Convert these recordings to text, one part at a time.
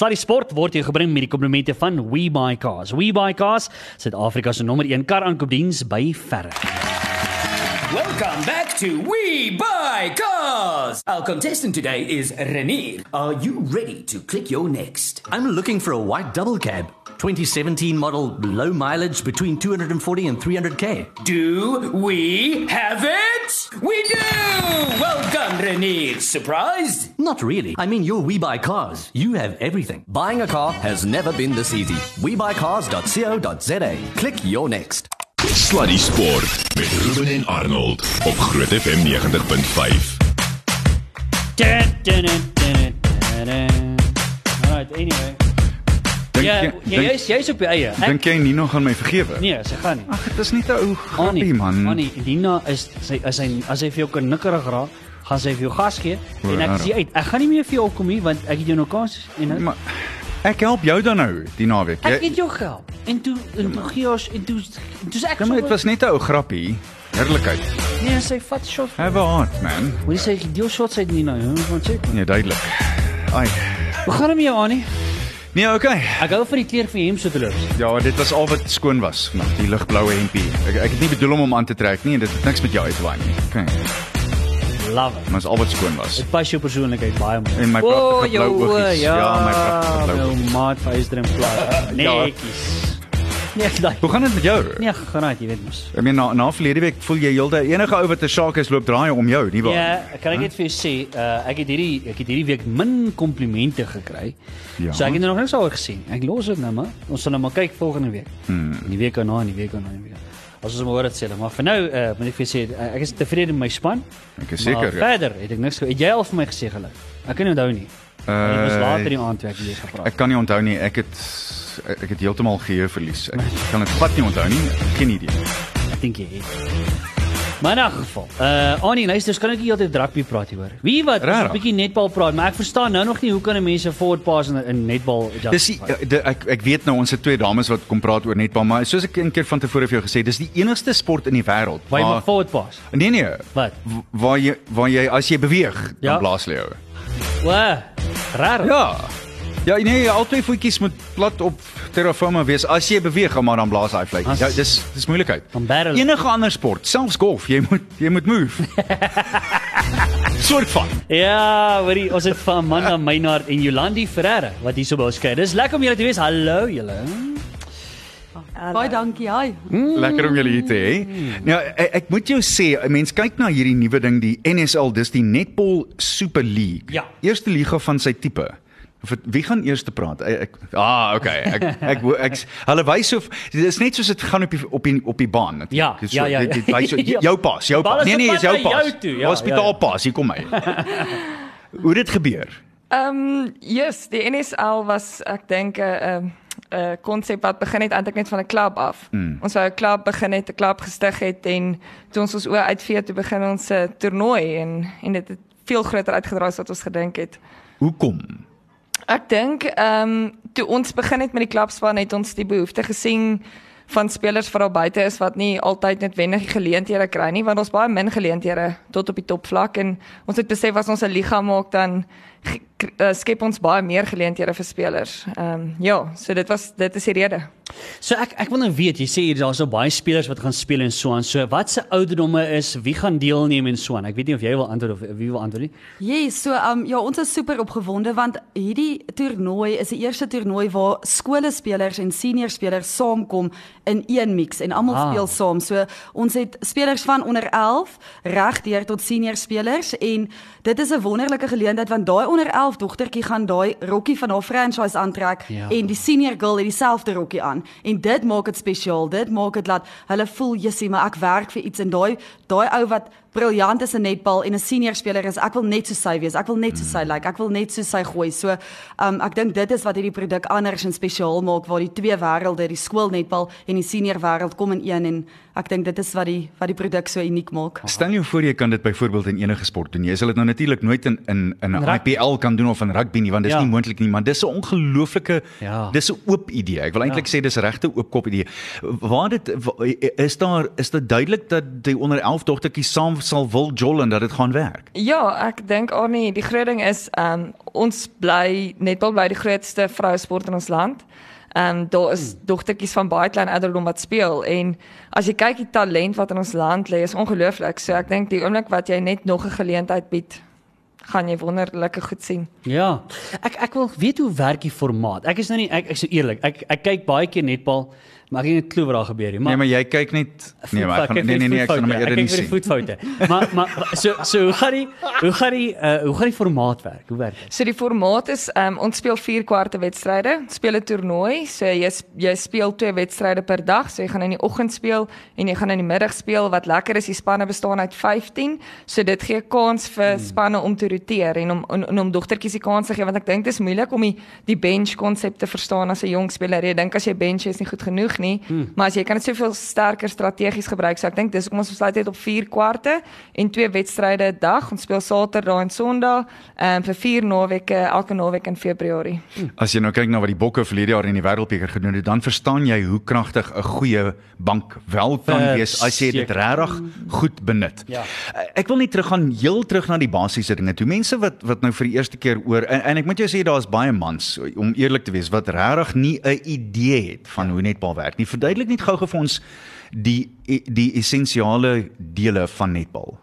Sluddy Sport word jou gebring met die komplimente van WeBuyCars. WeBuyCars, Suid-Afrika se nommer 1 kar aankoopdiens by verre. Welcome back to We Buy Cars. Our contestant today is Renier. Are you ready to click your next? I'm looking for a white double cab. 2017 model, low mileage between 240 and 300k. Do we have it? We do! Well done, Renier. Surprised? Not really. I mean, you're We Buy Cars. You have everything. Buying a car has never been this easy. WeBuyCars.co.za. Click your next. Sluddy Sport met Ruben en Arnold op Groot FM 90.5. Dun, dun, dun, dun, dun, dun. Alright, anyway. Dink Ja, jy jy is jy's op jou eie. Ek- dink jy Nino gaan my vergewe? Nee, sy gaan nie. Ag, dit is net 'n ou grappie man. Annie, Dina is sy as hy as hy vir jou kan nikkerig raak, gaan sy vir jou gas gee en ek sê uit. Ek gaan nie meer vir jou opkom nie want ek het jou nou kans en Maar ek help jou dan nou die naweek. ek het jou gehelp. En toe en toe gee ons en toe en toe sê ek Ja, maar dit was net 'n ou grappie. Heerlikheid. nee, sy vat shot. Have a heart, man. Hoe sê jy deel shots uit Nina? Hoe moet check? Nee, duidelik. Ai. Hoe gaan dit met jou Annie? Nee, okay. Ek hou van die kleur van jou hemp so te loop. Ja, dit was al wat skoon was vandag, die ligbloue hempie. Ek ek het nie bedoel om hom aan te trek nie en dit het niks met jou uit te waai nie. Okay. Love it. Maar is al wat skoon was. Dit pas jou persoonlikheid baie mooi. En my pragtige jou blou oë, oogies. Ja, my pragtige blou Jou oogies. maat vir Ysdrim plaas. Netjies. Nee, ek daai. Hoe gaan dit met jou? Nee, gaan jy weet mos. Ek meen na na verlede week voel jy heeltyd enige ou wat 'n saak is loop draai om jou, nie waar? Ja, kan ek net vir jou sê, uh, ek het hierdie ek het hierdie week min komplimente gekry. Ja. So ek het nog niks oor gesien. Ek los dit nou maar. Ons sal nou maar kyk volgende week. Hmm. Die week daarna, en die week daarna, en die week. As ons hoor dit sê, maar vir nou uh, moet ek vir sê, uh, ek is tevrede met my span. Ek is seker. ja. verder het ek niks ge- Het jy al vir my gesê geluk? Ek kan nie onthou nie. Uh, dit was Uh, later die aand toe ek weer gepraat. Ek kan nie onthou nie. Ek het ek het heeltemal geheue verlies. Ek kan dit glad nie onthou nie. Geen idee. Ek dink jy het. Maar in 'n geval, uh Annie, luister, kan ek nie heeltyd rugby praat hier hoor. Wie wat, 'n bietjie netbal praat, maar ek verstaan nou nog nie hoe kan 'n mens 'n forward pass in, in netbal Dis die, de, ek ek weet nou ons het twee dames wat kom praat oor netbal, maar soos ek een keer van tevore vir jou gesê, dis die enigste sport in die wêreld Waar jy forward pass. Nee nee. Wat? Waar jy waar jy as jy beweeg, dan Ja. blaas hulle jou. Wa, rar. Ja. Ja, nee, al twee voetjies moet plat op terra firma wees. As jy beweeg, maar dan blaas hy vlei. Ja, dis dis moeilikheid. Enige ander sport, selfs golf, jy moet jy moet move. Soort van. Ja, hoorie, ons het van Amanda Meinhard en Jolandi Ferreira wat hier so by ons kuier. Dis lekker om julle te wees. Hallo julle. Baie dankie, hi. Lekker om julle hier te hê. Nou ek, ek moet jou sê, 'n mens kyk na hierdie nuwe ding, die NSL, dis die Netball Super League. Ja. Eerste liga van sy tipe. Wie gaan eers te praat? Ek, ek ah, okay. Ek ek, ek, ek hulle wys of dit is net soos dit gaan op die op die op die baan natuurlik. Ja, Dis ja, ja, Dit, dit wys so, ja. jou pas, jou pas. Nee nee, is jou pas. toe, ja, Hospitaal ja, ja. pas, hier kom hy. Hoe dit gebeur? Ehm um, yes, die NSL was ek dink 'n um, 'n konsep wat begin het eintlik net van 'n klub af. Mm. Ons wou 'n klub begin het, 'n klub gestig het en toe ons ons oë uitvee toe begin ons 'n toernooi en en dit het veel groter uitgedra as wat ons gedink het. Hoekom? Ek dink ehm um, toe ons begin het met die klubspan het ons die behoefte gesien van spelers wat daar buite is wat nie altyd noodwendig die geleenthede kry nie want ons baie min geleenthede tot op die topvlak en ons het besef as ons 'n liga maak dan uh, skep ons baie meer geleenthede vir spelers. Ehm um, ja, so dit was dit is die rede. So ek ek wil nou weet, jy sê hier daar's so baie spelers wat gaan speel en so aan. So wat se ouderdomme is, wie gaan deelneem en so aan? Ek weet nie of jy wil antwoord of wie wil antwoord nie. Yes, so um ja, ons is super opgewonde want hierdie toernooi is die eerste toernooi waar skole spelers en senior spelers saamkom in een mix en almal Ah. ah. speel saam. So ons het spelers van onder 11 reg deur tot senior spelers en dit is 'n wonderlike geleentheid want daai onder 11 dogtertjie gaan daai rokkie van haar franchise aantrek Ja. en die senior girl het dieselfde rokkie aan en dit maak dit spesiaal. Dit maak dit dat hulle voel jissie, maar ek werk vir iets en daai daai ou wat briljant is in netbal en 'n senior speler is, ek wil net so sy wees. Ek wil net so sy lyk. Like, ek wil net so sy gooi. So, um ek dink dit is wat hierdie produk anders en spesiaal maak waar die twee wêrelde, die skoolnetbal en die senior wêreld kom in een en ek dink dit is wat die wat die produk so uniek maak. Stel jou voor jy kan dit byvoorbeeld in enige sport doen. Jy sal dit nou natuurlik nooit in in in 'n. IPL kan doen of in rugby nie want dis Ja. nie moontlik nie, maar dis 'n ongelooflike Ja. dis 'n oop idee. Ek wil eintlik sê dis 'n regte oop kop idee. Waar dit is daar is dit duidelik dat die onder 11 dogtertjies saam sal wil jol en dat dit gaan werk. Ja, ek dink Arnie, die groot ding is ehm um, ons bly netbal bly die grootste vroue sport in ons land. Ehm um, daar is dogtertjies van baie klein ouderdom wat speel en as jy kyk die talent wat in ons land lê is ongelooflik. So ek dink die oomblik wat jy net nog 'n geleentheid bied, gaan jy wonderlike goed sien. Ja. Ek ek wil weet hoe werk die formaat. Ek is nou nie ek ek is so eerlik. Ek ek kyk baie keer netbal, maar ek het net klou wat daar gebeur nie. Nee, maar jy kyk net Nee, maar ek gaan nee nee nee, ek gaan hom eerder nie Ek kyk vir die sien. voetfoute. maar maar so so hoe gaan die hoe gaan die uh, hoe gaan die formaat werk? Hoe werk dit? So die formaat is ehm um, ons speel 4 kwarte wedstryde, speel 'n toernooi. So jy jy speel twee wedstryde per dag. So jy gaan in die oggend speel en jy gaan in die middag speel. Wat lekker is, die spanne bestaan uit 15. So dit gee kans vir spanne om te roteer en om en, en om dogtertjies die kans te gee want ek dink dit is moeilik om die die bench konsep te verstaan as 'n jong speler. Jy dink as jy bench is nie goed genoeg nie, maar as jy kan dit soveel sterker strategies gebruik. So ek dink dis hoekom ons besluit het op 4 kwarte en twee wedstryde 'n dag. Ons speel Saterdag en Sondag ehm um, vir 4 naweke elke naweek in Februarie. As jy nou kyk na wat die Bokke verlede jaar in die Wêreldbeker gedoen het, dan verstaan jy hoe kragtig 'n goeie bank wel kan wees as jy dit regtig goed benut. Ja. Ek wil net teruggaan heel terug na die basiese dinge. Toe mense wat wat nou vir die eerste keer oor en, en ek moet jou sê daar's baie mans om eerlik te wees wat regtig nie 'n idee het van hoe netbal werk nie. Verduidelik net gou-gou vir ons die die essensiale dele van netbal.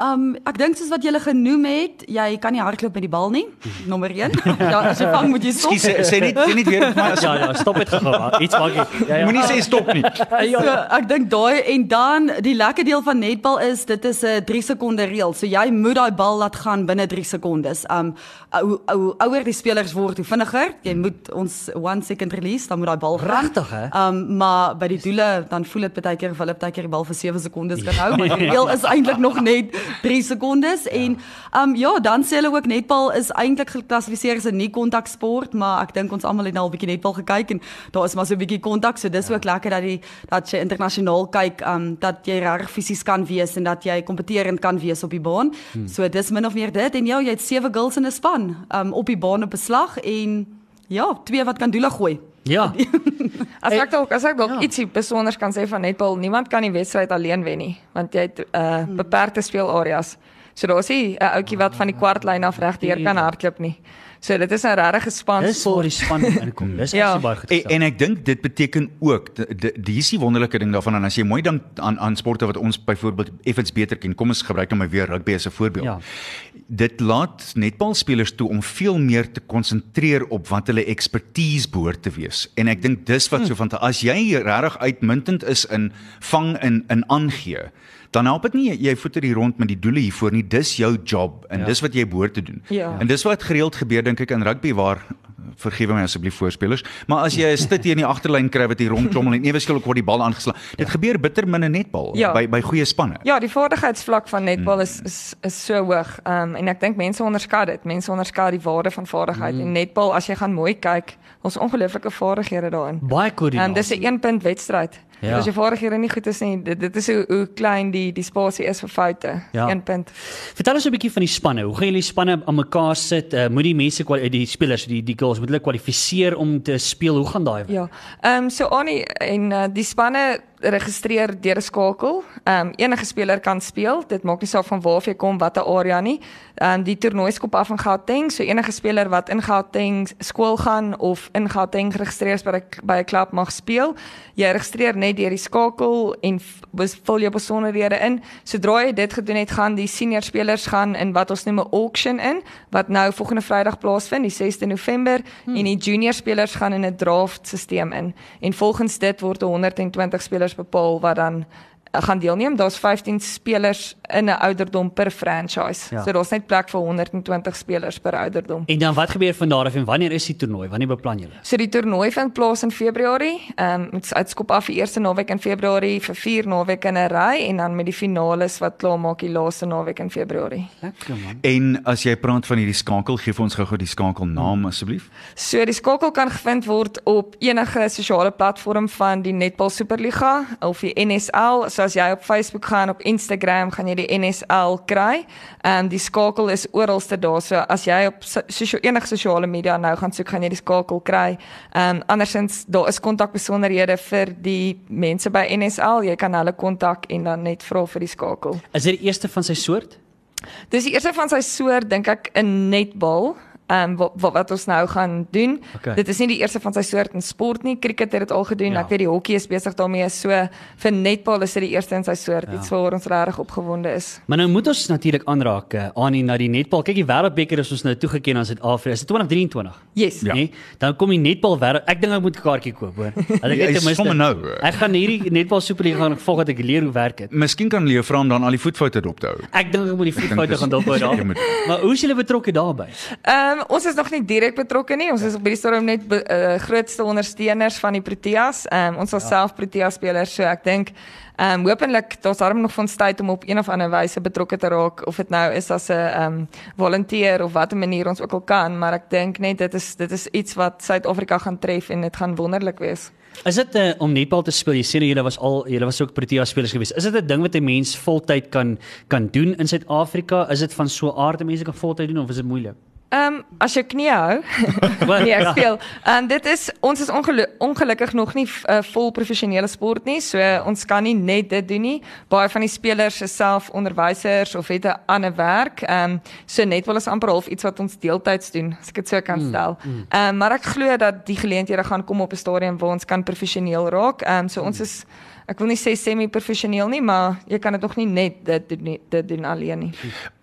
Um ek dink soos wat jy genoem het, jy kan nie hardloop met die bal nie. Nommer 1. ja, as jy vang moet jy stop. Skus sê, sê net sê net weer my as Ja ja, stop dit gou. Iets maak jy. Ja ja. moenie sê stop nie. So, ek dink daai en dan die lekker deel van netbal is dit is 'n 3 sekonde reël. So jy moet daai bal laat gaan binne 3 sekondes. Um hoe hoe ouer die spelers word, hoe vinniger. Jy moet ons 1 second release, dan moet daai bal. Regtig, hè? Um maar by die doele dan voel dit baie keer of hulle baie keer die bal vir 7 sekondes kan hou, maar die reël is eintlik nog net 3 sekondes en um ja, dan sê hulle ook netbal is eintlik geklassifiseer as 'n nie kontak sport, maar ek dink ons almal het nou al 'n bietjie netbal gekyk en daar is maar so 'n bietjie kontak, so dis ook lekker dat die dat jy internasionaal kyk um dat jy reg fisies kan wees en dat jy kompeterend kan wees op die baan. Hmm. So dis min of meer dit en ja, jy het sewe girls in 'n span um op die baan op beslag en ja, twee wat kan doele gooi. Ja. As ek dalk as ek dalk Ja. ietsie besonders kan sê van netbal, niemand kan die wedstryd alleen wen nie, want jy het uh, beperkte speelareas. So daar's nie 'n ouetjie wat van die kwartlyn af regdeur kan hardloop nie. So dit is 'n regte span. Dis waar die span inkom. Dis Ja. baie goed. En, en ek dink dit beteken ook die is die wonderlike ding daarvan en as jy mooi dink aan aan sporte wat ons byvoorbeeld effens beter ken. Kom ons gebruik nou maar weer rugby as 'n voorbeeld. Ja. Dit laat netbalspelers toe om veel meer te konsentreer op wat hulle expertise behoort te wees. En ek dink dis wat so van as jy regtig uitmuntend is in vang en in aangee, dan help dit nie jy voeter hier rond met die doele hiervoor nie. Dis jou job en Ja. dis wat jy behoort te doen. Ja. En dis wat gereeld gebeur dink ek in rugby waar vergewe my asseblief voorspelers, maar as jy 'n stit hier in die agterlyn kry wat hier rondklommel en ewe skielik word die bal aangeslaan. Dit gebeur bitter min in netbal Ja. by by goeie spanne. Ja, die vaardigheidsvlak van netbal is is is so hoog. Ehm um, en ek dink mense onderskat dit. Mense onderskat die waarde van vaardigheid. Mm. En netbal as jy gaan mooi kyk, ons ongelooflike vaardighede daarin. baie Ehm um, koördinasie. dis 'n 1 punt wedstryd. Ja. Ja. As jy vaardighede nie goed is nie, dit, dit is hoe hoe klein die die spasie is vir foute. Ja. 1 punt. Vertel ons 'n bietjie van die spanne. Hoe gaan julle die spanne aan mekaar sit? Uh, moet die mense kwali- die spelers, die die girls moet hulle kwalifiseer om te speel? Hoe gaan daai? Ja. Ehm um, so Annie en uh, die spanne registreer deur 'n skakel. Ehm um, enige speler kan speel. Dit maak nie saak van waar jy kom, watter area nie. Ehm um, die toernooi skop af in Gauteng, so enige speler wat in Gauteng skool gaan of in Gauteng geregistreer is by 'n klub mag speel. Jy registreer net deur die skakel en vul jou besonderhede in. Sodra jy dit gedoen het, gaan die senior spelers gaan in wat ons noem 'n auction in wat nou volgende Vrydag plaasvind, die 6de November hmm. en die junior spelers gaan in 'n draft stelsel in. En volgens dit word 120 spelers bepaal wat dan gaan deelneem. Daar's 15 spelers in 'n ouderdom per franchise. Ja. So daar's net plek vir 120 spelers per ouderdom. En dan wat gebeur van daar af en wanneer is die toernooi? Wanneer beplan julle? So die toernooi vind plaas in Februarie. Ehm um, dit uitskop af die eerste naweek in Februarie vir 4 naweke in 'n ry en dan met die finales wat klaar maak die laaste naweek in Februarie. Lekker man. En as jy praat van hierdie skakel, gee vir ons gou-gou die skakelnaam asseblief. So die skakel kan gevind word op enige sosiale platform van die Netball Superliga of die NSL. So So as jy op Facebook gaan, op Instagram, gaan jy die NSL kry. Ehm um, die skakel is oralste daar. So as jy op sosio enige sosiale media nou gaan soek, gaan jy die skakel kry. Ehm um, andersins daar is kontakbesonderhede vir die mense by NSL. Jy kan hulle kontak en dan net vra vir die skakel. Is dit die eerste van sy soort? Dis die eerste van sy soort dink ek in netbal. Ehm um, wat, wat wat ons nou gaan doen. Okay. Dit is nie die eerste van sy soort in sport nie. Cricket het dit al gedoen. Ja. Ek weet die hokkie is besig daarmee. So vir netbal is dit die eerste in sy soort. Ja. Iets waar ons regtig opgewonde is. Maar nou moet ons natuurlik aanraak aan die na die netbal. Kyk die wêreldbeker is ons nou toegeken aan Suid-Afrika. Is dit 2023? Yes. Ja. Nee, dan kom die netbal wêreld. Ek dink ek moet 'n kaartjie koop, hoor. Dat ek Ja, net is ten minste- sommer nou. Ek gaan hierdie netbal superliga gaan volg dat ek leer hoe werk dit. Miskien kan Leo vra om dan al die voetfoute dop te hou. Ek dink ek moet die voetfoute gaan dophou jy daar. moet- Maar hoe is julle betrokke daarbey? Ehm um, ons is nog nie direk betrokke nie. Ons is op hierdie stadium net be, uh, grootste ondersteuners van die Proteas. Um, ons is ja. self Proteas spelers, so ek dink ehm um, hopelik daar's darm nog van tyd om op een of ander wyse betrokke te raak of dit nou is as 'n ehm um, volunteer of watter manier ons ook al kan, maar ek dink net dit is dit is iets wat Suid-Afrika gaan tref en dit gaan wonderlik wees. Is dit uh, om netbal te speel? Jy sê nou julle was al julle was ook Protea spelers gewees. Is dit 'n ding wat 'n mens voltyd kan kan doen in Suid-Afrika? Is dit van so aard dat mense kan voltyd doen of is dit moeilik? Ehm um, as jou knie hou. nee, ek speel. En dit is ons is ongelu ongelukkig nog nie uh, vol professionele sport nie. So uh, ons kan nie net dit doen nie. Baie van die spelers is self onderwysers of het 'n ander werk. Ehm um, so net wel is amper half iets wat ons deeltyds doen, as ek dit so kan stel. Ehm um, maar ek glo dat die geleenthede gaan kom op 'n stadium waar ons kan professioneel raak. Ehm um, so ons is ek wil nie sê semi-professioneel nie, maar jy kan dit nog nie net dit doen nie, dit doen alleen nie.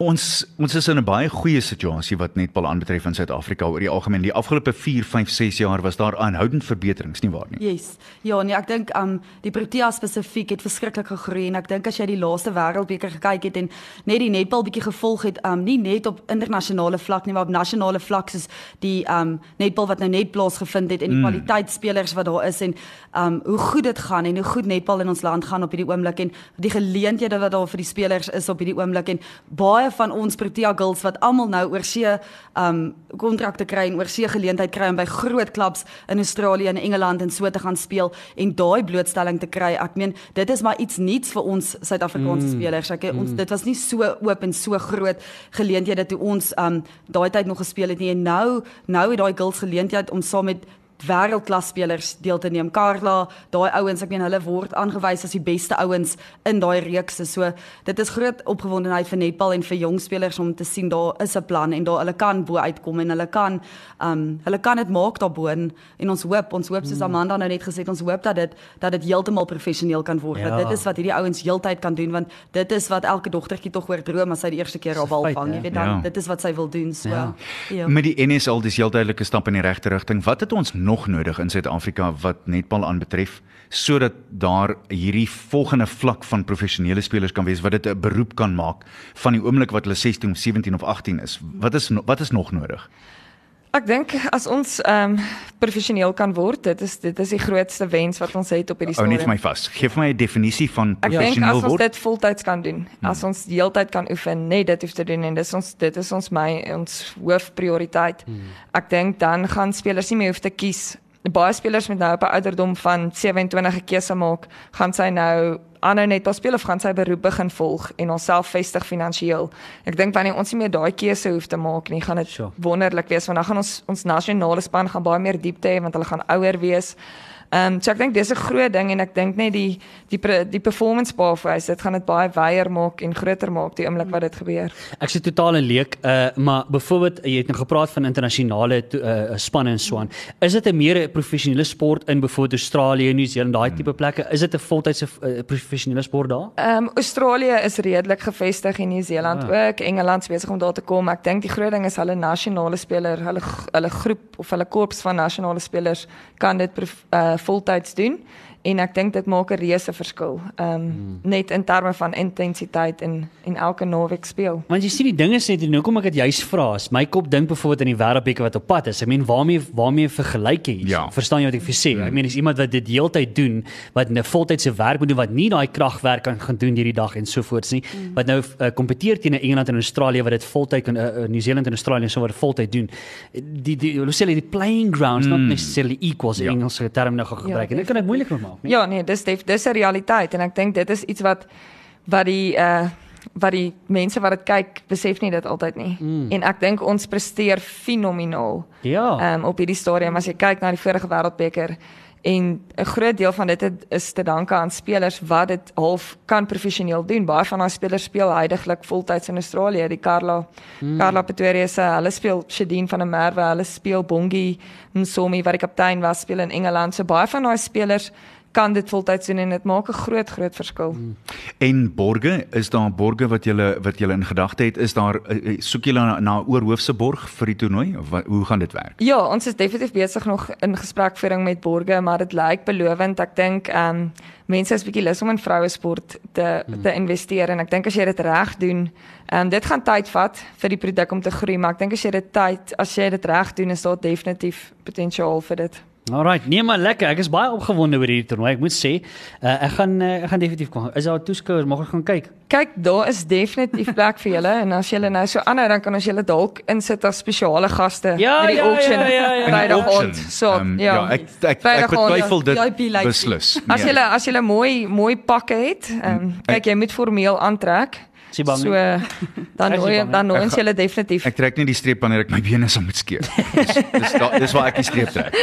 Ons ons is in 'n baie goeie situasie wat netbal aanbetref in Suid-Afrika oor die algemeen. Die afgelope 4, 5, 6 jaar was daar aanhoudend verbeterings, nie waar nie? Yes. Ja, nee, ek dink um die Protea spesifiek het verskriklik gegroei en ek dink as jy die laaste wêreldbeker gekyk het en net die netbal bietjie gevolg het, um nie net op internasionale vlak nie, maar op nasionale vlak soos die um netbal wat nou net plaasgevind het en die mm. kwaliteitspelers wat daar is en um hoe goed dit gaan en hoe goed netbal in ons land gaan op hierdie oomblik en die geleenthede wat daar vir die spelers is op hierdie oomblik en baie van ons Protea girls wat almal nou oor see um kontrakte kry en oor see geleentheid kry om by groot klubs in Australië en Engeland en so te gaan speel en daai blootstelling te kry. Ek meen dit is maar iets nuuts vir ons Suid-Afrikaanse mm. spelers. Ek ons dit was nie so oop en so groot geleenthede toe ons um daai tyd nog gespeel het nie en nou nou het daai girls geleentheid om saam met wêreldklas spelers deel te neem. Carla, daai ouens, ek meen hulle word aangewys as die beste ouens in daai reekse. So dit is groot opgewondenheid vir netbal en vir jong spelers om te sien daar is 'n plan en daar hulle kan bo uitkom en hulle kan um hulle kan dit maak daarbo en, en ons hoop, ons hoop soos Amanda nou net gesê het, ons hoop dat dit dat dit heeltemal professioneel kan word. Ja. Dat dit is wat hierdie ouens heeltyd kan doen want dit is wat elke dogtertjie tog oor droom as sy die eerste keer haar bal vang. Jy weet dan Ja. dit is wat sy wil doen. So Ja. ja. Met die NSL dis heel duidelike stap in die regte rigting. Wat het ons nog nodig in Suid-Afrika wat netbal aanbetref sodat daar hierdie volgende vlak van professionele spelers kan wees wat dit 'n beroep kan maak van die oomblik wat hulle 16 of 17 of 18 is. Wat is wat is nog nodig? Ek dink as ons ehm um, professioneel kan word, dit is dit is die grootste wens wat ons het op hierdie Ou net stadium. vir my vas. Geef my 'n definisie van Ek dink professioneel as ons word. dit voltyds kan doen, as ons die heeltyd kan oefen, net dit hoef te doen en dis ons dit is ons my ons hoofprioriteit. Ek dink dan gaan spelers nie meer hoef te kies. Baie spelers met nou op 'n ouderdom van 27 'n keuse maak, gaan sy nou aanhou net as speel of gaan sy beroep begin volg en onsself vestig finansiëel. Ek dink wanneer ons nie meer daai keuse hoef te maak nie, gaan dit Sure. wonderlik wees want dan gaan ons ons nasionale span gaan baie meer diepte hê want hulle gaan ouer wees. Ehm um, so ek dink dis 'n groot ding en ek dink net die die die performance bar vir hy dit gaan dit baie wyer maak en groter maak die oomblik wat dit gebeur. Ek sê totaal en leek, uh maar byvoorbeeld jy het nou gepraat van internasionale uh spanne en so aan. Is dit 'n meer 'n professionele sport in byvoorbeeld Australië, New Zealand, daai tipe plekke? Is dit 'n voltydse uh, professionele sport daar? Ehm um, Australië is redelik gevestig en Nieu-Seeland Ah. ook. Engeland is besig om daar te kom. Ek dink die groot ding is hulle nasionale speler, hulle hulle groep of hulle korps van nasionale spelers kan dit uh voltyds doen en ek dink dit maak 'n reuse verskil. Ehm um, hmm. net in terme van intensiteit en en elke naweek speel. Want jy sien die ding is net en hoekom ek dit juist vra is my kop dink byvoorbeeld aan die wêreldbeker wat op pad is. Ek meen waarmee waarmee vergelyk jy? Ja. Verstaan jy wat ek vir sê? Ek meen dis iemand wat dit heeltyd doen, wat 'n voltydse werk moet doen wat nie daai kragwerk kan gaan doen hierdie dag en so voorts nie. Wat nou uh, kompeteer teen Engeland en Australië wat dit voltyd kan uh, uh, New Zealand en Australië en so wat voltyd doen. Die die hoe sê hulle die playing grounds not necessarily equals Ja. ja. Engelse term nou gaan gebruik. en dit kan dit moeilik maak. Maak nie. Ja, nee, dis def, dis 'n realiteit en ek dink dit is iets wat wat die uh wat die mense wat dit kyk besef nie dit altyd nie. Mm. En ek dink ons presteer fenomenaal. Ja. Ehm um, op hierdie stadium as jy kyk na die vorige wêreldbeker en 'n groot deel van dit is te danke aan spelers wat dit half kan professioneel doen. Baie van daai spelers speel heidaglik voltyds in Australië. Die Carla mm. Carla Pretorius, uh, hulle speel Shedin van der Merwe, hulle speel Bongi Nsomi wat die kaptein was, speel in Engeland. So baie van daai spelers kan dit voltyds doen en dit maak 'n groot groot verskil. Mm. En borge, is daar borge wat jy wat jy in gedagte het? Is daar eh, eh, soek jy na, na oorhoofse borg vir die toernooi of wat, hoe gaan dit werk? Ja, ons is definitief besig nog in gesprekvoering met borge, maar dit lyk belovend. Ek dink ehm um, mense is bietjie lus om in vroue sport te hmm. te investeer en ek dink as jy dit reg doen, ehm um, dit gaan tyd vat vir die produk om te groei, maar ek dink as jy dit tyd, as jy dit reg doen, is daar definitief potensiaal vir dit. Alright, nee maar lekker. Ek is baie opgewonde oor hierdie toernooi. Ek moet sê, uh, ek gaan uh, ek gaan definitief kom. Is daar toeskouers mag ons gaan kyk? Kyk, daar is definitief plek vir julle en as julle nou so aanhou dan kan ons julle dalk insit as spesiale gaste Ja, by die ja, auction ja, ja, ja. Vrydag Auction. aand. So, Ehm, ja. ja, ek ek, ek Vrydag aand, betwyfel dit VIP lyk- beslis. As Nee. jy as jy mooi mooi pakke het, um, kyk jy moet formeel aantrek. Is jy bang? So dan nooi dan nooi ons julle definitief. Ek trek nie die streep wanneer ek my bene sal moet skeer. Dis dis, da, dis waar ek die streep trek.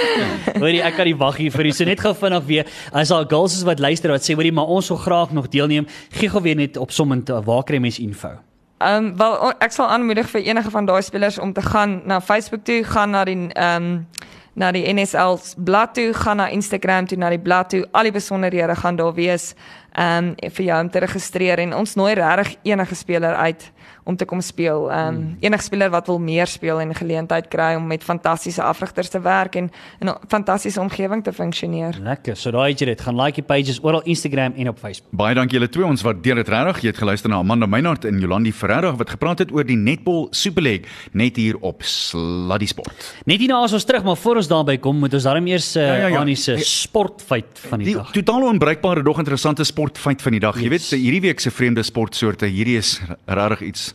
Hoorie, ek kan nie wag hier vir u. So net gou vinnig weer. As daar girls is wat luister wat sê, hoorie, maar ons wil graag nog deelneem. Gee gou weer net op sommend waar kry mense info? Ehm um, wel ek sal aanmoedig vir enige van daai spelers om te gaan na Facebook toe, gaan na die ehm um, na die NSL blad toe, gaan na Instagram toe, na die blad toe. Al die besonderhede gaan daar wees ehm um, vir jou om te registreer en ons nooi regtig enige speler uit om te kom speel. Ehm um, enige speler wat wil meer speel en geleentheid kry om met fantastiese afrigters te werk en in 'n fantastiese omgewing te funksioneer. Lekker. So daai het jy dit. Gaan like die pages oral Instagram en op Facebook. Baie dankie julle twee. Ons waardeer dit regtig. Jy het geluister na Amanda Meinhardt en Jolandi Ferreira wat gepraat het oor die Netball Super League net hier op Sluddy Sport. Net hierna as ons terug, maar voor ons daarby kom, moet ons daarom eers uh, Ja, ja, ja. aan die se sportfeit van die, Die dag. totaal onbruikbare dog interessante sportfeit van die dag. Jy weet hierdie week se vreemde sportsoorte, hierdie is regtig iets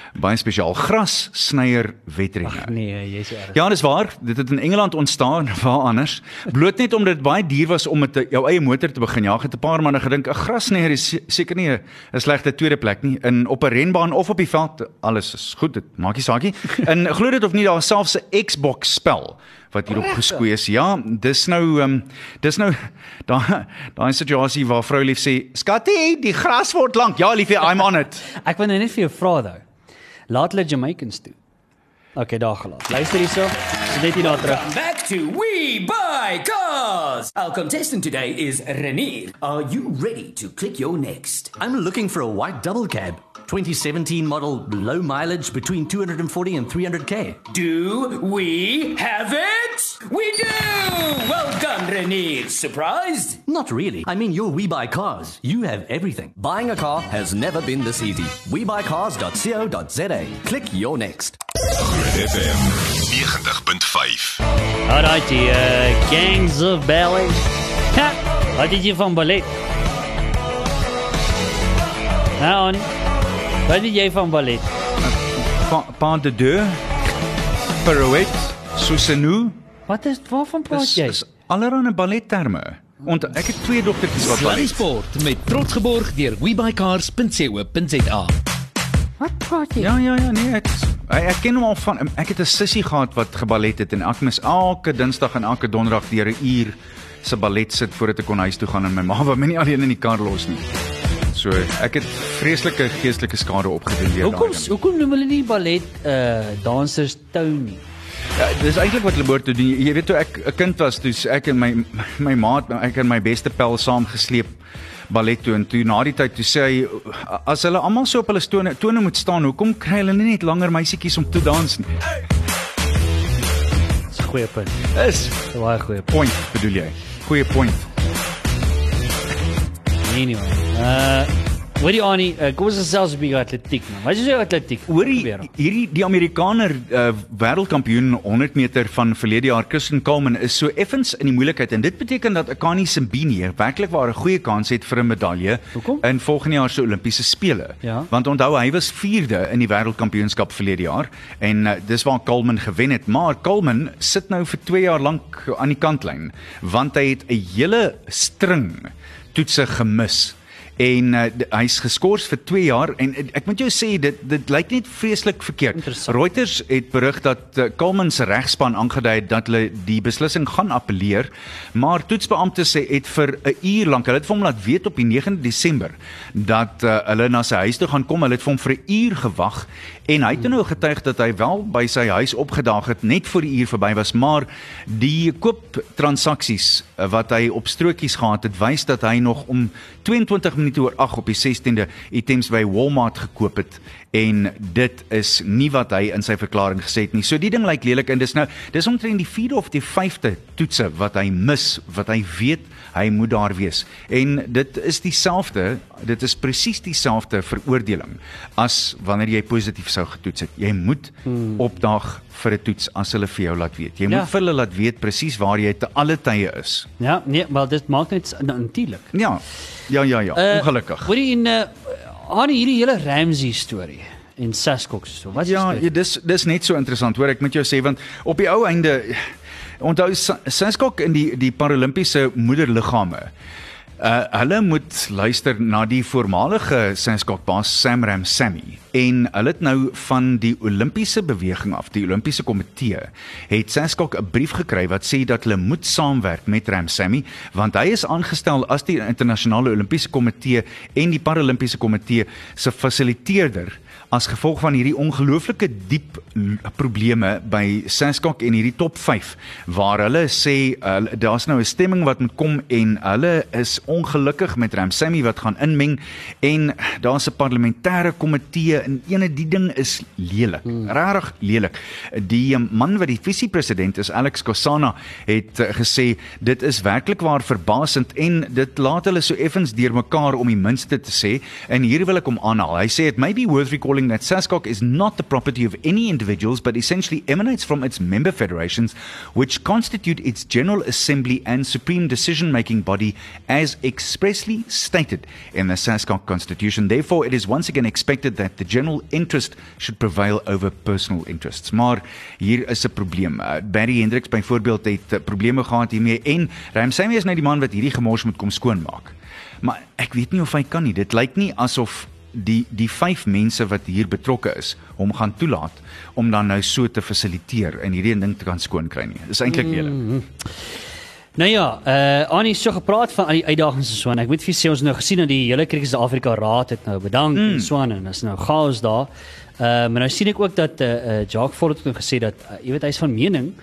baie spesiaal. Gras snyer wedrenne. Nee, jy's erg. Ja, dis waar. Dit het in Engeland ontstaan, waar anders. Bloot net omdat dit baie duur was om met jou eie motor te begin jaag, het 'n paar manne gedink 'n grasnyer is se- seker nie 'n slegte tweede plek nie. In op 'n renbaan of op die veld, alles is goed. Dit maak nie saak nie. En glo dit of nie, daar is selfs 'n Xbox spel wat hierop geskoei is. Ja, dis nou ehm um, dis nou daai daai situasie waar vrou lief sê, "Skattie, die gras word lank." Ja, liefie, I'm on it. Ek wil nou net vir jou vra nou. Laat hulle Jamaicans toe. Okay, daar gelaat. Luister hierso. So net hier daar terug. Back to We Buy Cars. Our contestant today is Renier. Are you ready to click your next? I'm looking for a white double cab. 2017 model, low mileage between 240 and 300k. Do we have it? We do! Well done, Renier. Surprised? Not really. I mean, you're We Buy Cars. You have everything. Buying a car has never been this easy. WeBuyCars.co.za. Click your next. Groot FM 90.5. Alright, die uh, Gangs of Ballet. Ha, wat did jy van ballet? Nou, nie. Wat did jy van ballet? Pa, pa de deux, pirouette, soussenou. Wat is waarvan praat Dis jy? is allerlei balletterme. Want ek het twee dogtertjies wat ballet. Sport met trots geborg deur webycars.co.za. Wat praat jy? Ja ja ja nee ek ek, ek ken hom al van ek het 'n sussie gehad wat geballet het en ek mis elke Dinsdag en elke Donderdag deur 'n uur se ballet sit voordat ek kon huis toe gaan en my ma wou my nie alleen in die kar los nie. So ek het vreeslike geestelike skade opgedoen deur Hoekom daai ding. hoekom noem hulle nie ballet uh dansers Tony? Ja, dis eintlik wat hulle behoort te doen. Jy, weet toe ek 'n kind was, toe ek en my my maat, ek en my beste pel saam gesleep ballet toe en toe na die tyd toe sê hy as hulle almal so op hulle tone tone moet staan, hoekom kry hulle nie net langer meisietjies om te dans nie? Dis 'n goeie punt. Is Dis 'n baie goeie punt. point bedoel jy? Goeie point. Anyway. Uh Hoorie Annie, uh, kom ons gesels 'n bietjie atletiek man. Wat is jou atletiek? Hoorie, Gebeur? hierdie die Amerikaner uh, wêreldkampioen 100 meter van verlede jaar Kirsten Coleman is so effens in die moeilikheid en dit beteken dat Akani Simbine werklik waar 'n goeie kans het vir 'n medalje Hoekom? in volgende jaar se Olimpiese spele. Ja. Want onthou hy was 4de in die wêreldkampioenskap verlede jaar en uh, dis waar Coleman gewen het, maar Coleman sit nou vir 2 jaar lank aan die kantlyn want hy het 'n hele string toetse gemis en uh, hy's geskort vir 2 jaar en uh, ek moet jou sê dit dit lyk net vreeslik verkeerd. Reuters het berig dat uh, Coleman se regspan aangedui het dat hulle die beslissing gaan appeleer, maar toetsbeamptes sê het vir 'n uur lank, hulle het vir hom laat weet op die 9de Desember dat uh, hulle na sy huis toe gaan kom. Hulle het vir hom vir 'n uur gewag en hy het nou getuig dat hy wel by sy huis opgedaag het net voor die uur verby was, maar die kooptransaksies uh, wat hy op strokies gehad het, wys dat hy nog om 22 minute oor 8 op die 16de items by Walmart gekoop het en dit is nie wat hy in sy verklaring gesê het nie. So die ding lyk lelik en dis nou dis omtrent die 4de of die 5de toetse wat hy mis wat hy weet hy moet daar wees. En dit is dieselfde, dit is presies dieselfde veroordeling as wanneer jy positief sou getoets het. Jy moet hmm. opdaag vir 'n toets as hulle vir jou laat weet. Jy Ja. moet vir hulle laat weet presies waar jy te alle tye is. Ja, nee, maar dit maak net nou, natuurlik. Ja. Ja ja ja, uh, ongelukkig. Hoorie in uh, Annie hierdie hele Ramsey storie en Saskok so. Wat is Ja, ja, dis dis net so interessant hoor ek moet jou sê want op die ou einde onthou Sa- Saskok in die die paralimpiese moederliggame. Uh hulle moet luister na die voormalige Saskok baas Sam Ramsamy en hulle het nou van die Olimpiese beweging af, die Olimpiese komitee, het Saskok 'n brief gekry wat sê dat hulle moet saamwerk met Ramsamy want hy is aangestel as die internasionale Olimpiese komitee en die Paralimpiese komitee se fasiliteerder as gevolg van hierdie ongelooflike diep probleme by Saskok en hierdie top 5 waar hulle sê uh, daar's nou 'n stemming wat moet kom en hulle is ongelukkig met Ramsamy wat gaan inmeng en daar's 'n parlementêre komitee en ene die ding is lelik, hmm. regtig lelik. Die um, man wat die visiepresident is, Alex Kosana, het uh, gesê dit is werklik waar verbasend en dit laat hulle so effens deurmekaar om die minste te sê en hier wil ek hom aanhaal. Hy sê it may be worth recalling that SASCOC is not the property of any individuals but essentially emanates from its member federations which constitute its general assembly and supreme decision-making body as expressly stated in the SASCOC constitution. Therefore it is once again expected that the general interest should prevail over personal interests. Maar hier is 'n probleem. Uh, Barry Hendricks byvoorbeeld het uh, probleme gehad hiermee en Ramsey is nou die man wat hierdie gemors moet kom skoonmaak. Maar ek weet nie of hy kan nie. Dit lyk nie asof die die vyf mense wat hier betrokke is hom gaan toelaat om dan nou so te fasiliteer en hierdie ding te kan skoon kry nie. Dis eintlik eerlik. Nou ja, uh Annie so gepraat van al die uitdagings en so en ek moet vir sê ons nou gesien dat die hele Cricket Suid-Afrika Raad het nou bedank mm. en so aan en is nou chaos daar. Uh maar nou sien ek ook dat uh, uh Jacques Volle het nou gesê dat uh, jy weet hy's van mening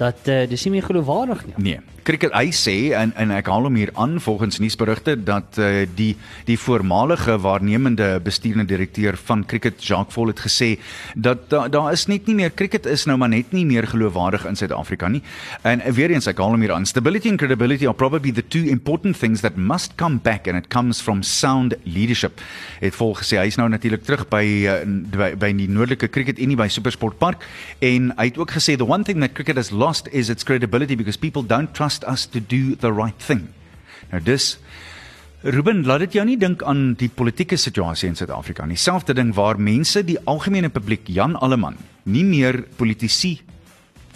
dat uh, dis nie meer geloofwaardig nie. Nee. Cricket hy sê en en ek haal hom hier aan volgens nuusberigte dat uh, die die voormalige waarnemende bestuurende direkteur van Cricket Jacques Voll het gesê dat daar daar is net nie meer cricket is nou maar net nie meer geloofwaardig in Suid-Afrika nie. En uh, weer eens ek haal hom hier aan. Stability and credibility are probably the two important things that must come back and it comes from sound leadership. Het Voll gesê hy is nou natuurlik terug by uh, by, by die Noordelike Cricket Unie by Supersport Park en hy het ook gesê the one thing that cricket has lost is its credibility because people don't trust us to do the right thing. Nou dis Ruben, laat dit jou nie dink aan die politieke situasie in Suid-Afrika nie. Selfde ding waar mense die algemene publiek Jan Alleman nie meer politici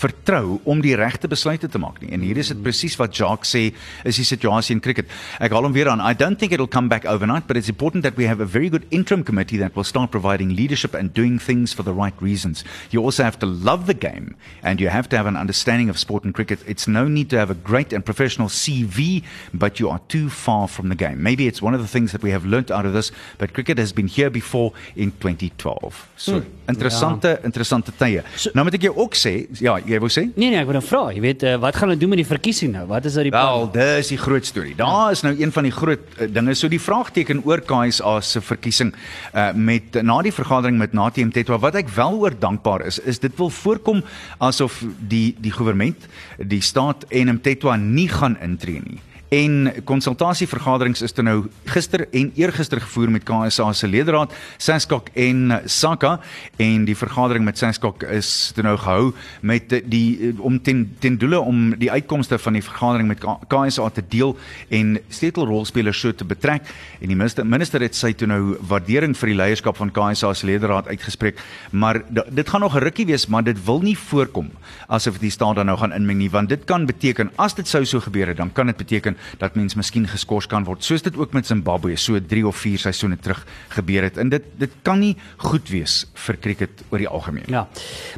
vertrou om die regte besluite te maak nie. En hier is dit presies wat Jacques sê is die situasie in cricket. Ek haal hom weer aan. I don't think it'll come back overnight, but it's important that we have a very good interim committee that will start providing leadership and doing things for the right reasons. You also have to love the game and you have to have an understanding of sport and cricket. It's no need to have a great and professional CV, but you are too far from the game. Maybe it's one of the things that we have learnt out of this, but cricket has been here before in 2012. So, Hmm. interessante ja. interessante tye. So- nou moet ek jou ook sê, ja, jy wou sê? Nee nee, ek wil nou vra, jy weet uh, wat gaan hulle doen met die verkiesing nou? Wat is daar die Wel, dis die groot storie. Daar is nou een van die groot uh, dinge. So die vraagteken oor KSA se verkiesing uh, met na die vergadering met Natie Mtetwa wat ek wel oor dankbaar is, is dit wil voorkom asof die die regering, die staat en Mtetwa nie gaan intree nie En konsultasievergaderings is toe nou gister en eergister gevoer met KSA se leierraad, Saskok en Saka. En die vergadering met Saskok is toe nou gehou met die om ten ten doele om die uitkomste van die vergadering met KSA te deel en sleutelrolspelers so te betrek. En die minister minister het sy toe nou waardering vir die leierskap van KSA se leierraad uitgespreek. Maar dit gaan nog 'n rukkie wees maar dit wil nie voorkom asof die staat dan nou gaan inmeng nie want dit kan beteken as dit sou so gebeur het dan kan dit beteken dat mens miskien geskort kan word soos dit ook met Zimbabwe so 3 of 4 seisoene terug gebeur het. En dit dit kan nie goed wees vir cricket oor die algemeen. Ja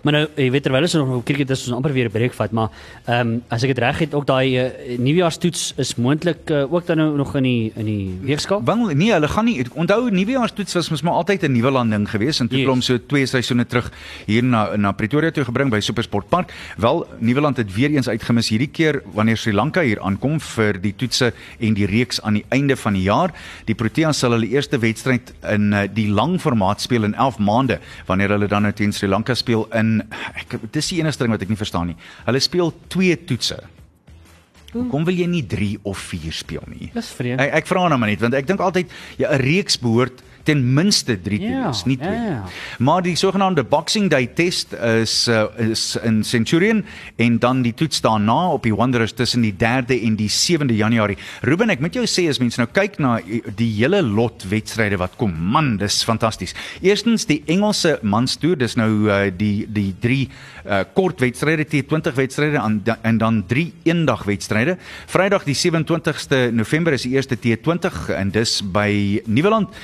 maar nou jy weet terwyl ons nog op cricket is ons amper weer 'n breek vat maar ehm um, as ek dit reg het ook daai uh, nuwejaarstoets is moontlik uh, ook dan nou nog in die in die weegskaal? Wel nee hulle gaan nie onthou nuwejaarstoets was mos maar altyd 'n nuwe landing geweest en toe yes. klom so twee seisoene terug hier na na Pretoria toe gebring by Supersport Park. Wel Nieuweland het weer eens uitgemis hierdie keer wanneer Sri Lanka hier aankom vir die toetse en die reeks aan die einde van die jaar die Proteas sal hulle eerste wedstryd in uh, die lang formaat speel in 11 maande wanneer hulle dan nou teen Sri Lanka speel in ek dis die enigste ding wat ek nie verstaan nie hulle speel twee toetse Kom wil jy nie 3 of 4 speel nie? Dis vreemd. Ek, ek vra nou maar net want ek dink altyd ja 'n reeks behoort ten minste 3 te Ja, nie 2. ja, ja. Maar die sogenaamde Boxing Day test is uh, is in Centurion en dan die toets daarna op die Wanderers tussen die 3de en die 7de Januarie. Ruben, ek moet jou sê as mense nou kyk na die hele lot wedstryde wat kom, man, dis fantasties. Eerstens die Engelse manstoer, dis nou uh, die die 3 uh, kort wedstryde, T20 wedstryde en, en dan 3 eendag wedstryde. Vrydag die 27ste November is die eerste T20 en dis by Nieuweland.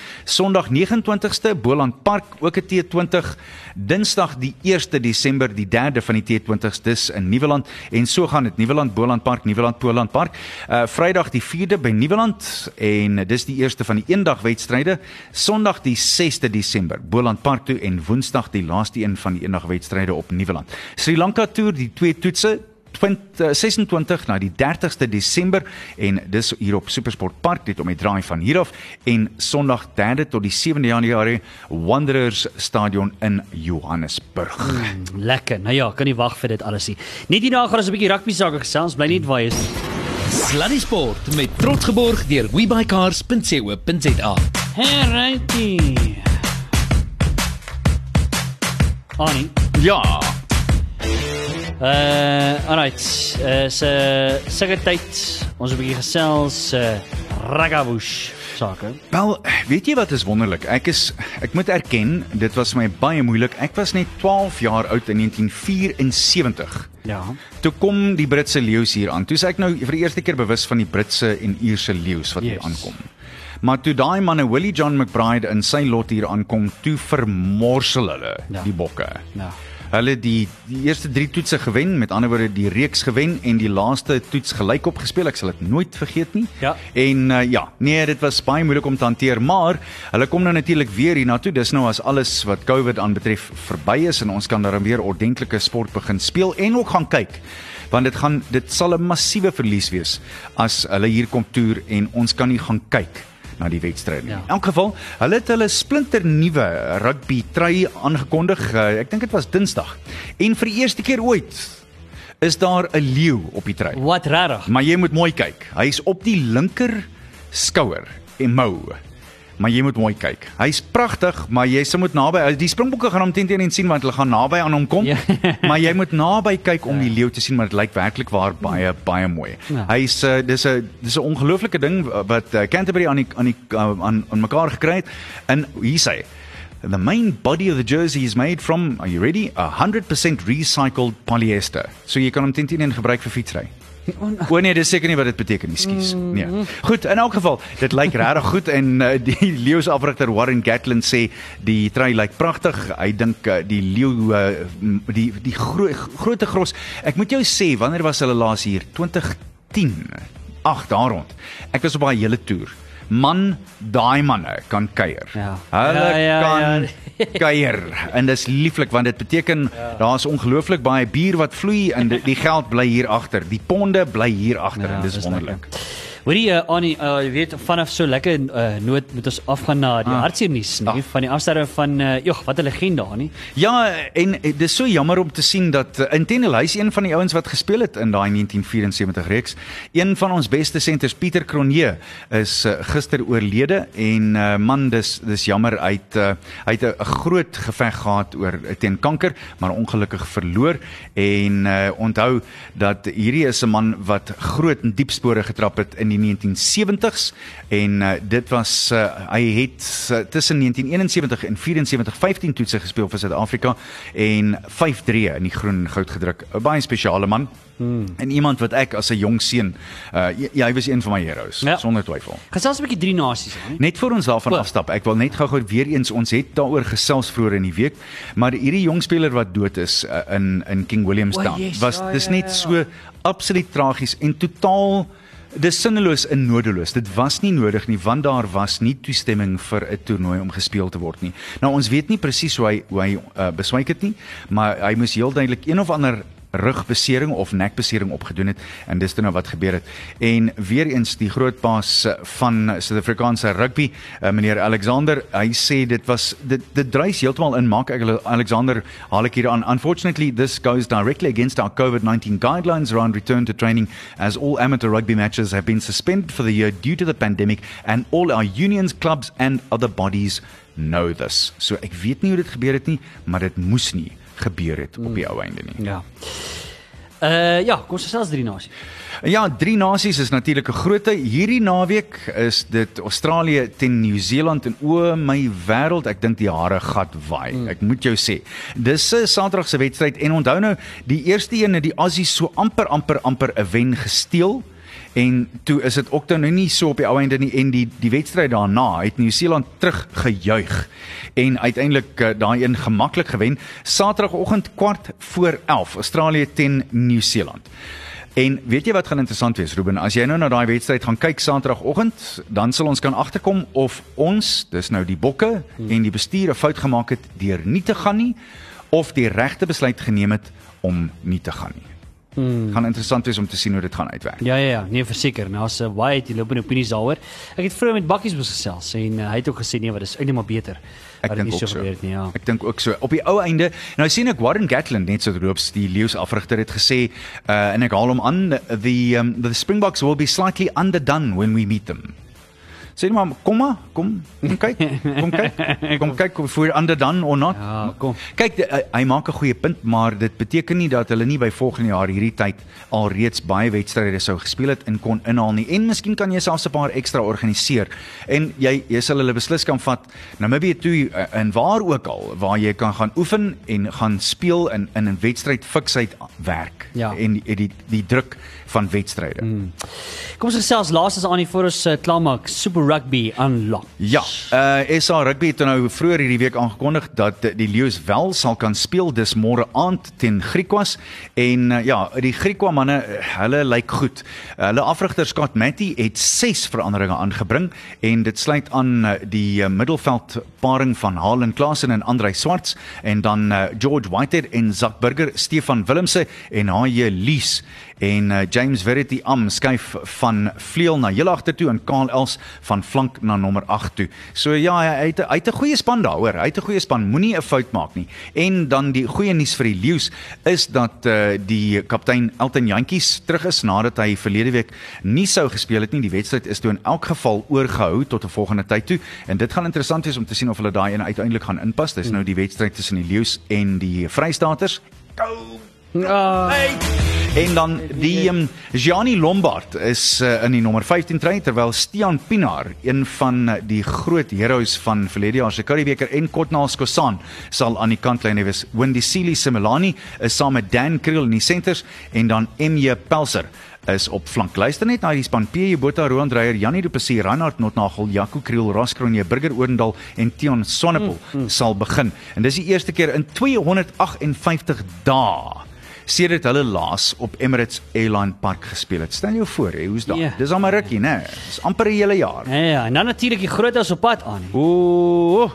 Sondag 29ste Boland Park ook 'n T20. Dinsdag die 1ste Desember die 3de van die T20s dis in Nieuweland en so gaan dit Nieuweland Boland Park, Nieuweland Boland Park. Uh Vrydag die 4de by Nieuweland en dis die eerste van die eendag wedstryde. Sondag die 6de Desember Boland Park toe en Woensdag die laaste een van die eendag wedstryde op Nieuweland. Sri Lanka toer die twee toetse 20, 26 na die 30ste Desember en dis hier op Supersport Park dit om die draai van hier af en Sondag 3de tot die 7de Januarie Wanderers Stadion in Johannesburg. Mm, lekker. Nou ja, kan nie wag vir dit alles nie. Net hierna gaan ons 'n bietjie rugby sake gesels. Bly net waar jy is. Sluddy Sport met trots geborg deur webycars.co.za. Herrighty. Annie. Ja, Uh, alright. Uh, se seker tyd ons 'n bietjie gesels uh, ragabush sake. wel, weet jy wat is wonderlik? Ek is ek moet erken, dit was my baie moeilik. Ek was net 12 jaar oud in 1974. Ja. Toe kom die Britse leeu's hier aan. Toe is ek nou vir die eerste keer bewus van die Britse en Ierse leeu's wat hier Yes. aankom. Maar toe daai manne Willie John McBride in sy lot hier aankom, toe vermorsel hulle Ja. die bokke. Ja. Hulle die die eerste 3 toetse gewen, met ander woorde die reeks gewen en die laaste toets gelyk opgespeel. Ek sal dit nooit vergeet nie. Ja. En uh, ja, nee, dit was baie moeilik om te hanteer, maar hulle kom nou natuurlik weer hiernatoe. Dis nou as alles wat COVID aanbetref verby is en ons kan dan weer ordentlike sport begin speel en ook gaan kyk. Want dit gaan dit sal 'n massiewe verlies wees as hulle hier kom toer en ons kan nie gaan kyk na die wedstryd nie. Ja. In elk geval, hulle het hulle splinter nuwe rugby trui aangekondig. Uh, ek dink dit was Dinsdag. En vir die eerste keer ooit is daar 'n leeu op die trui. Wat regtig? Maar jy moet mooi kyk. Hy's op die linker skouer en mou. Maar jy moet mooi kyk. Hy's pragtig, maar jy se moet naby. Die Springbokke gaan hom teen teen sien want hulle gaan naby aan hom kom. Ja. maar jy moet naby kyk om die leeu te sien, maar dit lyk werklik waar baie baie mooi. Ja. Hy's uh, dis 'n dis 'n ongelooflike ding wat uh, Canterbury aan die aan die uh, aan aan mekaar gekry het. En hier sê The main body of the jersey is made from, are you ready? 100% recycled polyester. So jy kan hom teen teen gebruik vir fietsry. O nee, dis seker nie wat dit beteken nie, skus. Nee. Goed, in elk geval, dit lyk regtig goed en uh, die leeu se afrigter Warren Gatlin sê die trui lyk pragtig. Hy dink uh, die leeu uh, die die gro grootte gros. Ek moet jou sê, wanneer was hulle laas hier? 2010. Ag, daar rond. Ek was op daai hele toer. Man, daai manne kan kuier. Ja. Hulle Ja, ja, kan ja. kuier en dis lieflik want dit beteken ja. daar's ongelooflik baie bier wat vloei en die, die geld bly hier agter. Die ponde bly hier agter ja, en dis dis wonderlik. lekker. Hoorie uh, Annie, uh, jy weet vanaf so lekker uh, noot moet ons afgaan na die Ah. hartseer nuus nie Ah. van die afsterwe van uh, jog, wat 'n legende daar nie. Ja, en dis so jammer om te sien dat uh, Intenel hy's een van die ouens wat gespeel het in daai 1974 reeks. Een van ons beste senters Pieter Cronje is uh, gister oorlede en uh, man dis dis jammer hy het uh, hy het 'n groot geveg gehad oor teen kanker, maar ongelukkig verloor en uh, onthou dat hierdie is 'n man wat groot en diep spore getrap het in die 1970s en uh, dit was uh, hy het uh, tussen 1971 en 74 15 toetse gespeel vir Suid-Afrika en 5-3 in die groen en goud gedruk. 'n Baie spesiale man. Hmm. En iemand wat ek as 'n jong seun uh, ja, hy was een van my heroes Ja. ja. sonder twyfel. Gesels 'n bietjie drie nasies hè. Net voor ons daarvan O. afstap, ek wil net gou-gou weer eens ons het daaroor gesels vroeër in die week, maar hierdie jong speler wat dood is uh, in in King Williamstown O, yes, was ja, dis ja, net ja. so absoluut tragies en totaal dis sinneloos en nodeloos. Dit was nie nodig nie want daar was nie toestemming vir 'n toernooi om gespeel te word nie. Nou ons weet nie presies hoe hy hoe hy uh, beswyk het nie, maar hy moes heel duidelik een of ander rugbesering of nekbesering opgedoen het en dis toe nou wat gebeur het. En weer eens die groot baas eh, van Suid-Afrikaanse rugby, uh, meneer Alexander, hy sê dit was dit dit dryf heeltemal in maak ek Alexander haal ek hier aan. Unfortunately, this goes directly against our COVID-19 guidelines around return to training as all amateur rugby matches have been suspended for the year due to the pandemic and all our unions, clubs and other bodies know this. So ek weet nie hoe dit gebeur het nie, maar dit moes nie gebeur het op die ou einde nie. Ja. Uh ja, kom ons gesels drie nasies. Ja, drie nasies is natuurlik 'n groot. Hierdie naweek is dit Australië teen Nieu-Seeland en o my wêreld, ek dink die hare gat waai. Mm. Ek moet jou sê. Dis 'n Saterdag se wedstryd en onthou nou, die eerste een het die Aussies so amper amper amper 'n wen gesteel. En toe is dit ook dan nou nie so op die ou einde nie en die die wedstryd daarna het Nieu-Seeland terug gejuig en uiteindelik uh, daai een gemaklik gewen Saterdagoggend kwart voor 11 Australië teen Nieu-Seeland. En weet jy wat gaan interessant wees Ruben as jy nou na daai wedstryd gaan kyk Saterdagoggend dan sal ons kan agterkom of ons dis nou die bokke hmm. en die bestuur 'n fout gemaak het deur nie te gaan nie of die regte besluit geneem het om nie te gaan nie. Hmm. Gaan interessant wees om te sien hoe dit gaan uitwerk. Ja ja ja, nee verseker. Nou as 'n baie die lopende opinies daaroor. Ek het vroeër met Bakkies mos gesels en uh, hy het ook gesê nee, wat is eintlik maar beter. Ek dink nie ook so. gebeur nie, ja. Ek dink ook so. Op die ou einde, nou sien ek Warren Gatland net so loops die leeu's afrigter het gesê uh, en ek haal hom aan the um, the Springboks will be slightly underdone when we meet them. Sê net maar kom maar, kom, kom kyk, kom kyk. Kom kyk of we're underdone or not. Ja, kom. Kyk, die, hy, maak 'n goeie punt, maar dit beteken nie dat hulle nie by volgende jaar hierdie tyd alreeds baie wedstryde sou gespeel het en kon inhaal nie. En miskien kan jy selfs 'n paar ekstra organiseer. En jy jy sal hulle beslis kan vat Namibië toe eh, en waar ook al waar jy kan gaan oefen en gaan speel in in 'n wedstryd fiksheid werk Ja. en die die, die druk van wedstryde. Mm. Kom ons gesels laastens aan die voor ons uh, klaarmaak Super Rugby unlock. Ja, uh SA Rugby het nou vroeër hierdie week aangekondig dat die Lions wel sal kan speel dis môre aand teen Griekwas en uh, ja, die Griekwa manne, hulle lyk goed. Hulle afrigter Scott Matty het 6 veranderinge aangebring en dit sluit aan uh, die middelveld paring van Halen Klasen en Andrei Swarts en dan uh, George Whitehead en Zak Burger, Stefan Willemse en Haie Lees en uh, James Verity Am skuif van vleuel na heel agter toe en Karl Els van flank na nommer 8 toe. So ja, hy het hy het 'n goeie span daar, hoor. Hy het 'n goeie span, moenie 'n fout maak nie. En dan die goeie nuus vir die Lions is dat uh, die kaptein Elton Jantjies terug is nadat hy verlede week nie sou gespeel het nie. Die wedstryd is toe in elk geval oorgehou tot 'n volgende tyd toe en dit gaan interessant wees om te sien of hulle daai een uiteindelik gaan inpas. Dis nou die wedstryd tussen die Lions en die Vrystaaters. Go Ah, En dan die um, Gianni Lombard is uh, in die nommer 15 trein terwyl Stian Pinaar, een van uh, die groot heroes van verlede jaar se Curriebeeker en Kotnal Skosan sal aan die kantlyn wees. Wendy Sealy Similani is saam met Dan Kriel in die senters en dan MJ Pelser is op flank. Luister net na die span PJ Botha, Roan Dreyer, Janie Du Plessis, Reinhard Notnagel, Jaco Kriel, Raskronje, Burger Oendal en Tion Sonnepool mm, mm. sal begin. En dis die eerste keer in 258 dae sedert hulle laas op Emirates Airline Park gespeel het. Stel jou voor, hè, hoe's dit? Ja. Dis al maar rukkie, né? Dis amper 'n hele jaar. ja, ja, en dan natuurlik die grootes op pad aan. Ooh.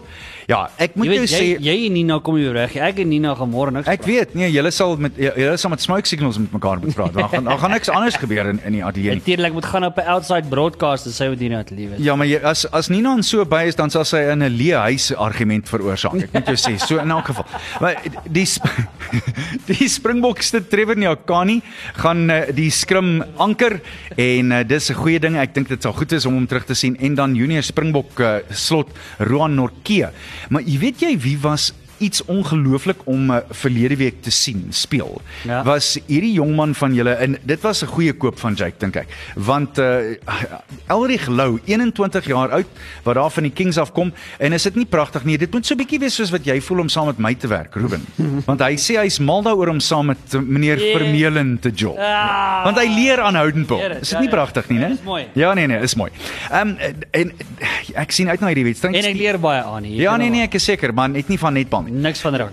Ja, ek moet Jy jou weet sê jy jy en Nina kom hier reg. Ek en Nina gaan môre niks. Ek weet, nee, julle sal met julle sal met smoke signals met mekaar moet praat. Daar gaan daar gaan niks anders gebeur in in die ateljee nie. Natuurlik moet gaan op 'n outside broadcast en sy wat hier net liewe. Ja, maar jy, as as Nina in so by is dan sal sy in 'n leë huis argument veroorsaak. Ek moet jou sê, so in elk geval. Maar die sp die Springboks te Trevor Nyakani gaan uh, die skrim anker en uh, dis 'n goeie ding. Ek dink dit sal goed is om hom terug te sien en dan junior Springbok uh, slot Roan Norke. Maar jy weet jy wie was iets ongelooflik om uh, verlede week te sien speel. Ja. Was hierdie jongman van julle en dit was 'n goeie koop van Jake dink ek. Want uh Elrich Lou, 21 jaar oud, wat daar van die Kings af kom en is dit nie pragtig nie. Dit moet so bietjie wees soos wat jy voel om saam met my te werk, Ruben. Want hy sê hy's mal daaroor om saam met uh, meneer Yeah. Vermeulen te job. Ah. Want hy leer aanhoudend het, Is ja, dit nie ja. pragtig nie, Ja, né? Ja, nee nee, is mooi. Ehm um, en ek sien uit na hierdie wedstryd. En ek leer baie aan hier. Ja, nee nee, ek is seker, maar net nie van netbal nie. niks van raak.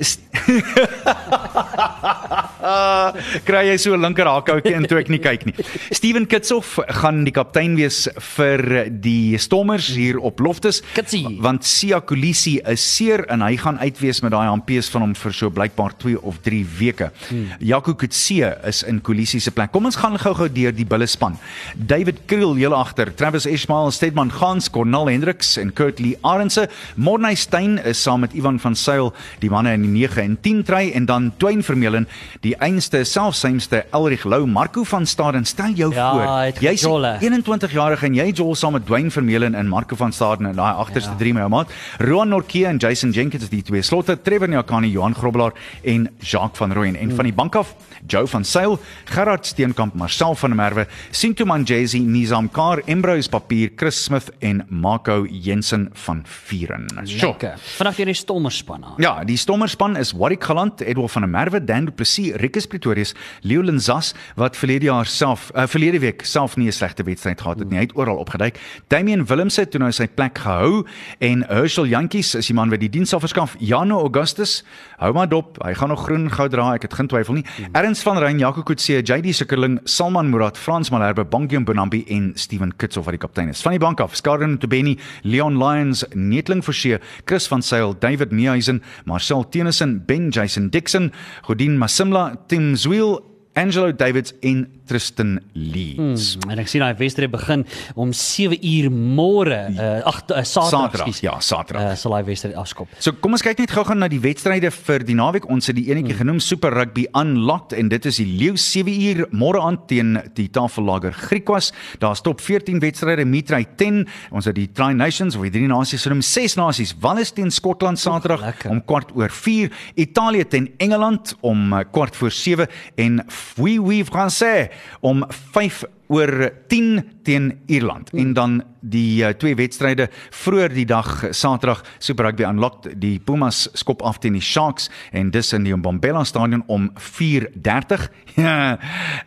kry jy so 'n linker hakhoutjie in toe ek nie kyk nie. Steven Kitshoff gaan die kaptein wees vir die Stormers hier op Loftus. Kitsie. Want Sia Kolisi is seer en hy gaan uitwees met daai hampees van hom vir so blykbaar 2 of 3 weke. Hmm. Jaco Kutse is in Kolisi se plek. Kom ons gaan gou-gou deur die bulle span. David Kriel heel agter, Travis Ishmael, Stedman Gans, Cornel Hendriks en Kurt Lee Arendse. Morney Steyn is saam met Ivan van Sail die manne in die 9 en 10 try en dan Twain Vermeulen, die einste selfsuimste Elrich Lou, Marco van Staden. Stel jou Ja, voor, jy's gejolle. 21 jarige en jy jol saam met Dwayne Vermeulen en Marco van Staden in daai agterste ja. drie my ou maat. Roan Norke en Jason Jenkins is die twee slotte, Trevor Nyakani, Johan Grobbelaar en Jacques van Rooyen en van die bank af Joe van Sail, Gerard Steenkamp, Marcel van der Merwe, Sinto Manjesi, Nizam Kar, Embrose Papier, Chris Smith en Marco Jensen van Vieren. Sjoe. Lekker. Vanaand hier die stommerspan aan. Ja, die stommerspan is Warwick Galant, Edward van der Merwe, Dan du Plessis, Rikus Pretorius, Leo Linzas wat verlede jaar self uh, verlede week self nie 'n slegte wedstryd gehad het nie. Hy het oral opgeduik. Damian Willemse toe nou sy plek gehou en Herschel Jantjies is die man wat die diens sal verskaf. Jano Augustus, hou maar dop, hy gaan nog groen goud dra, ek het geen twyfel nie. Ernst van Rein, Jaco Kutse, JD Sikkerling, Salman Murad, Frans Malherbe, Bongium Bonambi en Steven Kitsoff wat die kaptein is. Van die bank af, Skarden Tobeni, Leon Lions, Netling Forsie, Chris van Sail, David Meehuisen, Marcel Tennyson, Ben Jason Dixon, Godin Masimla, Tim Zwiel, Angelo Davids en Tristan Leeds. Hmm, en ek sien daai wedstryd begin om 7 uur môre, uh, ag uh, Saterdag, Saterdag, ekskuus. ja, Saterdag. Uh, sal daai wedstryd afskop. So kom ons kyk net gou-gou na die wedstryde vir die naweek. Ons het die enetjie genoem Super Rugby Unlocked en dit is die Leeu 7 uur môre aand teen die Tafellager Griekwas. Daar's top 14 wedstryde, Mitrai 10. Ons het die Tri Nations of die drie nasies genoem, 6 nasies. Wales teen Skotland Saterdag lekker. om kwart oor 4, Italië teen Engeland om uh, kwart voor 7 en Oui Oui Français om 5 oor 10 teen Ierland. En dan die uh, twee wedstryde vroeër die dag Saterdag Super Rugby Unlocked. Die Pumas skop af teen die Sharks en dis in die Mbombela Stadion om 4:30. Ja,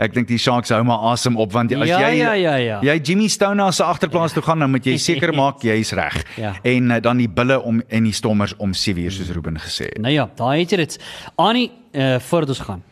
ek dink die Sharks hou maar asem op want as Ja, jy ja, ja, ja. jy Jimmy Stone se agterplaas toe gaan, dan moet jy seker maak jy's reg. Ja. En uh, dan die bulle om en die stommers om 7:00 soos Ruben gesê het. Nou ja, daai het jy dit. Annie, uh, voordat ons gaan.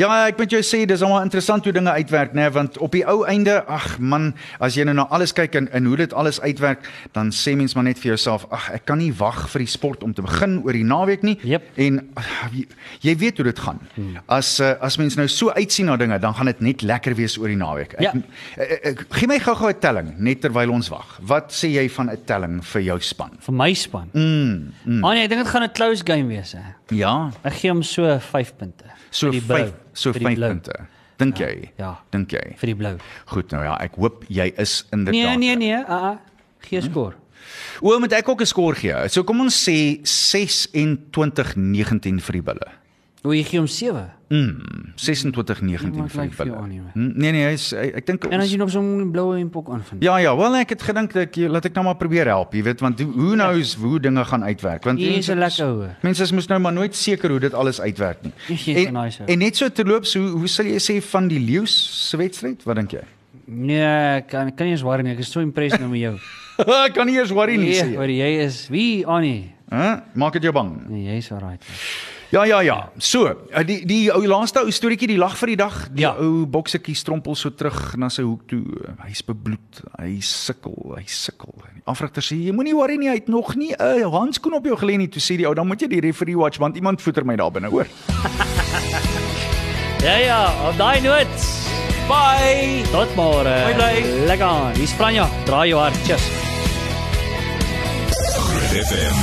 Ja, ek moet jou sê dis almal interessant hoe dinge uitwerk, né, want op die ou einde, ag man, as jy nou na alles kyk en, en hoe dit alles uitwerk, dan sê mens maar net vir jouself, ag, ek kan nie wag vir die sport om te begin oor die naweek nie. Jep. En ag, jy, jy weet hoe dit gaan. Hmm. As uh, as mens nou so uitsien na dinge, dan gaan dit net lekker wees oor die naweek. Ek, Ja. ek, ek, gee my gou-gou 'n telling net terwyl ons wag. Wat sê jy van 'n telling vir jou span? vir my span. Mm, mm. Annie, ek dink dit gaan 'n close game wees hè. Ja, Ek gee hom so 5 punte. so Vir die blou. 5 so Vir die 5 blou. punte. Dink jy? ja. Dink jy? vir die blou. Goed nou ja, ek hoop jy is inderdaad. Nee, nee, nee, uh, uh, gee skoor. O, moet ek ook 'n skoor gee. So kom ons sê 26-19 vir die bulle. O, jy gee hom 7. Mm, 26-19 Ja, maar vir man. Hm, Nee nee, hy is hy, ek dink En as jy nog so 'n bloue en pok aanvind. Ja ja, wel ek het gedink dat ek laat ek nou maar probeer help, jy weet, want hoe- who knows hoe dinge gaan uitwerk. Want Hier is 'n lekker hoor. Mense is mos nou maar nooit seker hoe dit alles uitwerk nie. Jy En, nice, en net so terloops, hoe hoe sal jy sê van die leeu's se wedstryd? Wat dink jy? Nee, ek kan kan nie eens worry nie. Ek is so impressed nou met jou. ek kan nie eers worry nie Nee, hoor jy is wie Annie? Hæ? Maak dit jou bang? Nee, jy's alright. Ja ja ja. So, uh, die die ou laaste ou storieetjie, die lag vir die dag. Die Ja. ou boksetjie strompel so terug na sy hoek toe. Hy's bebloed. Hy sukkel, hy sukkel. Die afrigter sê jy moenie worry nie, hy het nog nie 'n uh, handskoen op jou gelê nie. Toe sê die ou, dan moet jy die referee watch want iemand voeter my daar binne, hoor. Ja ja, op daai noot. Bye. Tot môre. Bye, bye. Lekker aan. Dis Franja. Draai jou hart. Groot FM